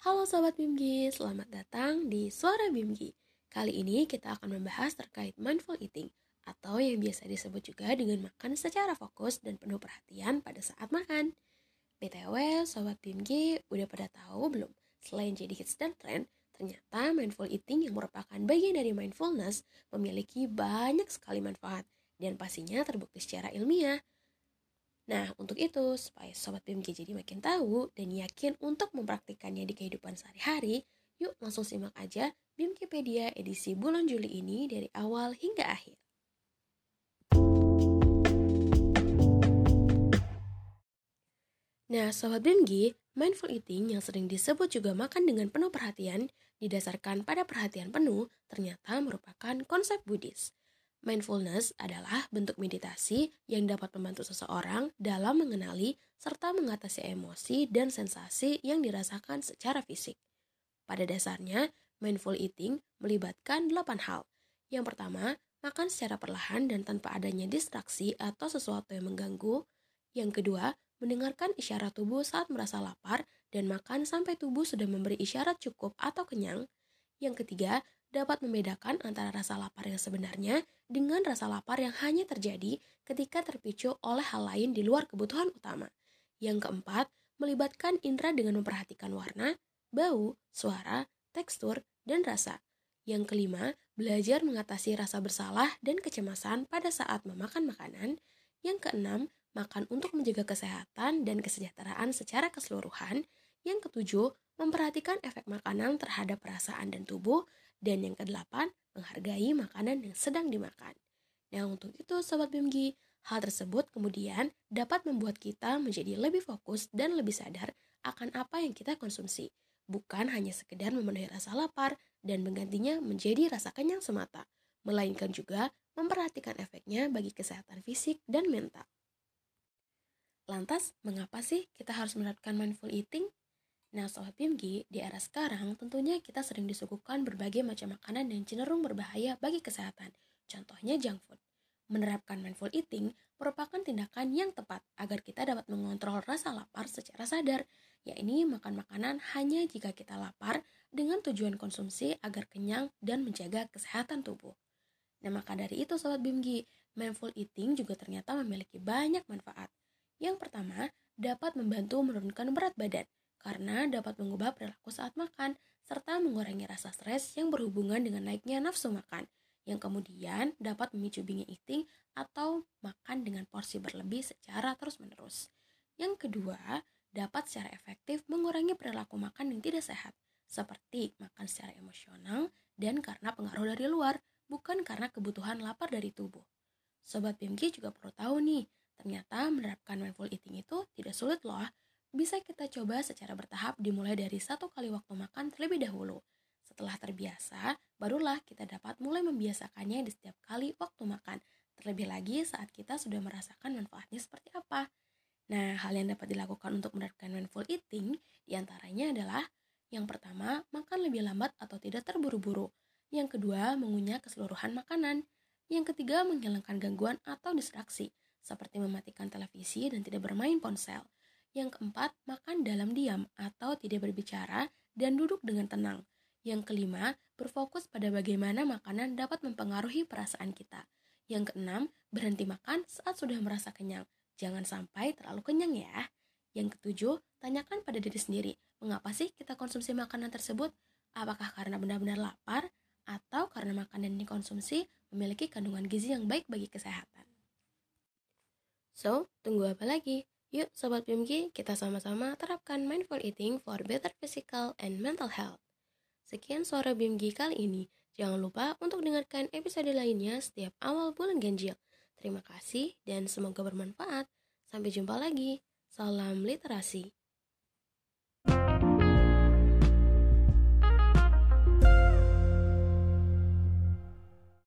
Halo Sobat Bimgi, selamat datang di Suara Bimgi. Kali ini kita akan membahas terkait mindful eating atau yang biasa disebut juga dengan makan secara fokus dan penuh perhatian pada saat makan. BTW, Sobat Bimgi udah pada tahu belum? Selain jadi hits dan trend, ternyata mindful eating yang merupakan bagian dari mindfulness memiliki banyak sekali manfaat dan pastinya terbukti secara ilmiah. Nah, untuk itu, supaya Sobat BMG jadi makin tahu dan yakin untuk mempraktikannya di kehidupan sehari-hari, yuk langsung simak aja BMKpedia edisi bulan Juli ini dari awal hingga akhir. Nah, Sobat BMG, mindful eating yang sering disebut juga makan dengan penuh perhatian, didasarkan pada perhatian penuh, ternyata merupakan konsep Buddhis. Mindfulness adalah bentuk meditasi yang dapat membantu seseorang dalam mengenali serta mengatasi emosi dan sensasi yang dirasakan secara fisik. Pada dasarnya, mindful eating melibatkan delapan hal. Yang pertama, makan secara perlahan dan tanpa adanya distraksi atau sesuatu yang mengganggu. Yang kedua, mendengarkan isyarat tubuh saat merasa lapar dan makan sampai tubuh sudah memberi isyarat cukup atau kenyang. Yang ketiga, dapat membedakan antara rasa lapar yang sebenarnya dengan rasa lapar yang hanya terjadi ketika terpicu oleh hal lain di luar kebutuhan utama. Yang keempat, melibatkan indera dengan memperhatikan warna, bau, suara, tekstur, dan rasa. Yang kelima, belajar mengatasi rasa bersalah dan kecemasan pada saat memakan makanan. Yang keenam, makan untuk menjaga kesehatan dan kesejahteraan secara keseluruhan. Yang ketujuh, memperhatikan efek makanan terhadap perasaan dan tubuh. Dan yang kedelapan, menghargai makanan yang sedang dimakan. Nah, untuk itu Sobat BMG, hal tersebut kemudian dapat membuat kita menjadi lebih fokus dan lebih sadar akan apa yang kita konsumsi. Bukan hanya sekedar memenuhi rasa lapar dan menggantinya menjadi rasa kenyang semata, melainkan juga memperhatikan efeknya bagi kesehatan fisik dan mental. Lantas, mengapa sih kita harus menerapkan mindful eating? Nah, Sobat BMG, di era sekarang tentunya kita sering disuguhkan berbagai macam makanan yang cenderung berbahaya bagi kesehatan. Contohnya junk food. Menerapkan mindful eating merupakan tindakan yang tepat agar kita dapat mengontrol rasa lapar secara sadar, yakni makan makanan hanya jika kita lapar dengan tujuan konsumsi agar kenyang dan menjaga kesehatan tubuh. Nah, maka dari itu Sobat BMG, mindful eating juga ternyata memiliki banyak manfaat. Yang pertama, dapat membantu menurunkan berat badan karena dapat mengubah perilaku saat makan serta mengurangi rasa stres yang berhubungan dengan naiknya nafsu makan yang kemudian dapat memicu binge eating atau makan dengan porsi berlebih secara terus-menerus. Yang kedua, dapat secara efektif mengurangi perilaku makan yang tidak sehat, seperti makan secara emosional dan karena pengaruh dari luar, bukan karena kebutuhan lapar dari tubuh. Sobat BMG juga perlu tahu nih, ternyata menerapkan mindful eating itu tidak sulit loh, bisa kita coba secara bertahap dimulai dari satu kali waktu makan terlebih dahulu. Setelah terbiasa, barulah kita dapat mulai membiasakannya di setiap kali waktu makan. Terlebih lagi saat kita sudah merasakan manfaatnya seperti apa. Nah, hal yang dapat dilakukan untuk menerapkan mindful eating di antaranya adalah yang pertama, makan lebih lambat atau tidak terburu-buru. Yang kedua, mengunyah keseluruhan makanan. Yang ketiga, menghilangkan gangguan atau distraksi, seperti mematikan televisi dan tidak bermain ponsel. Yang keempat, makan dalam diam atau tidak berbicara dan duduk dengan tenang. Yang kelima, berfokus pada bagaimana makanan dapat mempengaruhi perasaan kita. Yang keenam, berhenti makan saat sudah merasa kenyang. Jangan sampai terlalu kenyang ya. Yang ketujuh, tanyakan pada diri sendiri, mengapa sih kita konsumsi makanan tersebut? Apakah karena benar-benar lapar atau karena makanan yang dikonsumsi memiliki kandungan gizi yang baik bagi kesehatan? So, tunggu apa lagi? Yuk Sobat BMG, kita sama-sama terapkan mindful eating for better physical and mental health. Sekian suara BMG kali ini. Jangan lupa untuk dengarkan episode lainnya setiap awal bulan ganjil. Terima kasih dan semoga bermanfaat. Sampai jumpa lagi. Salam literasi.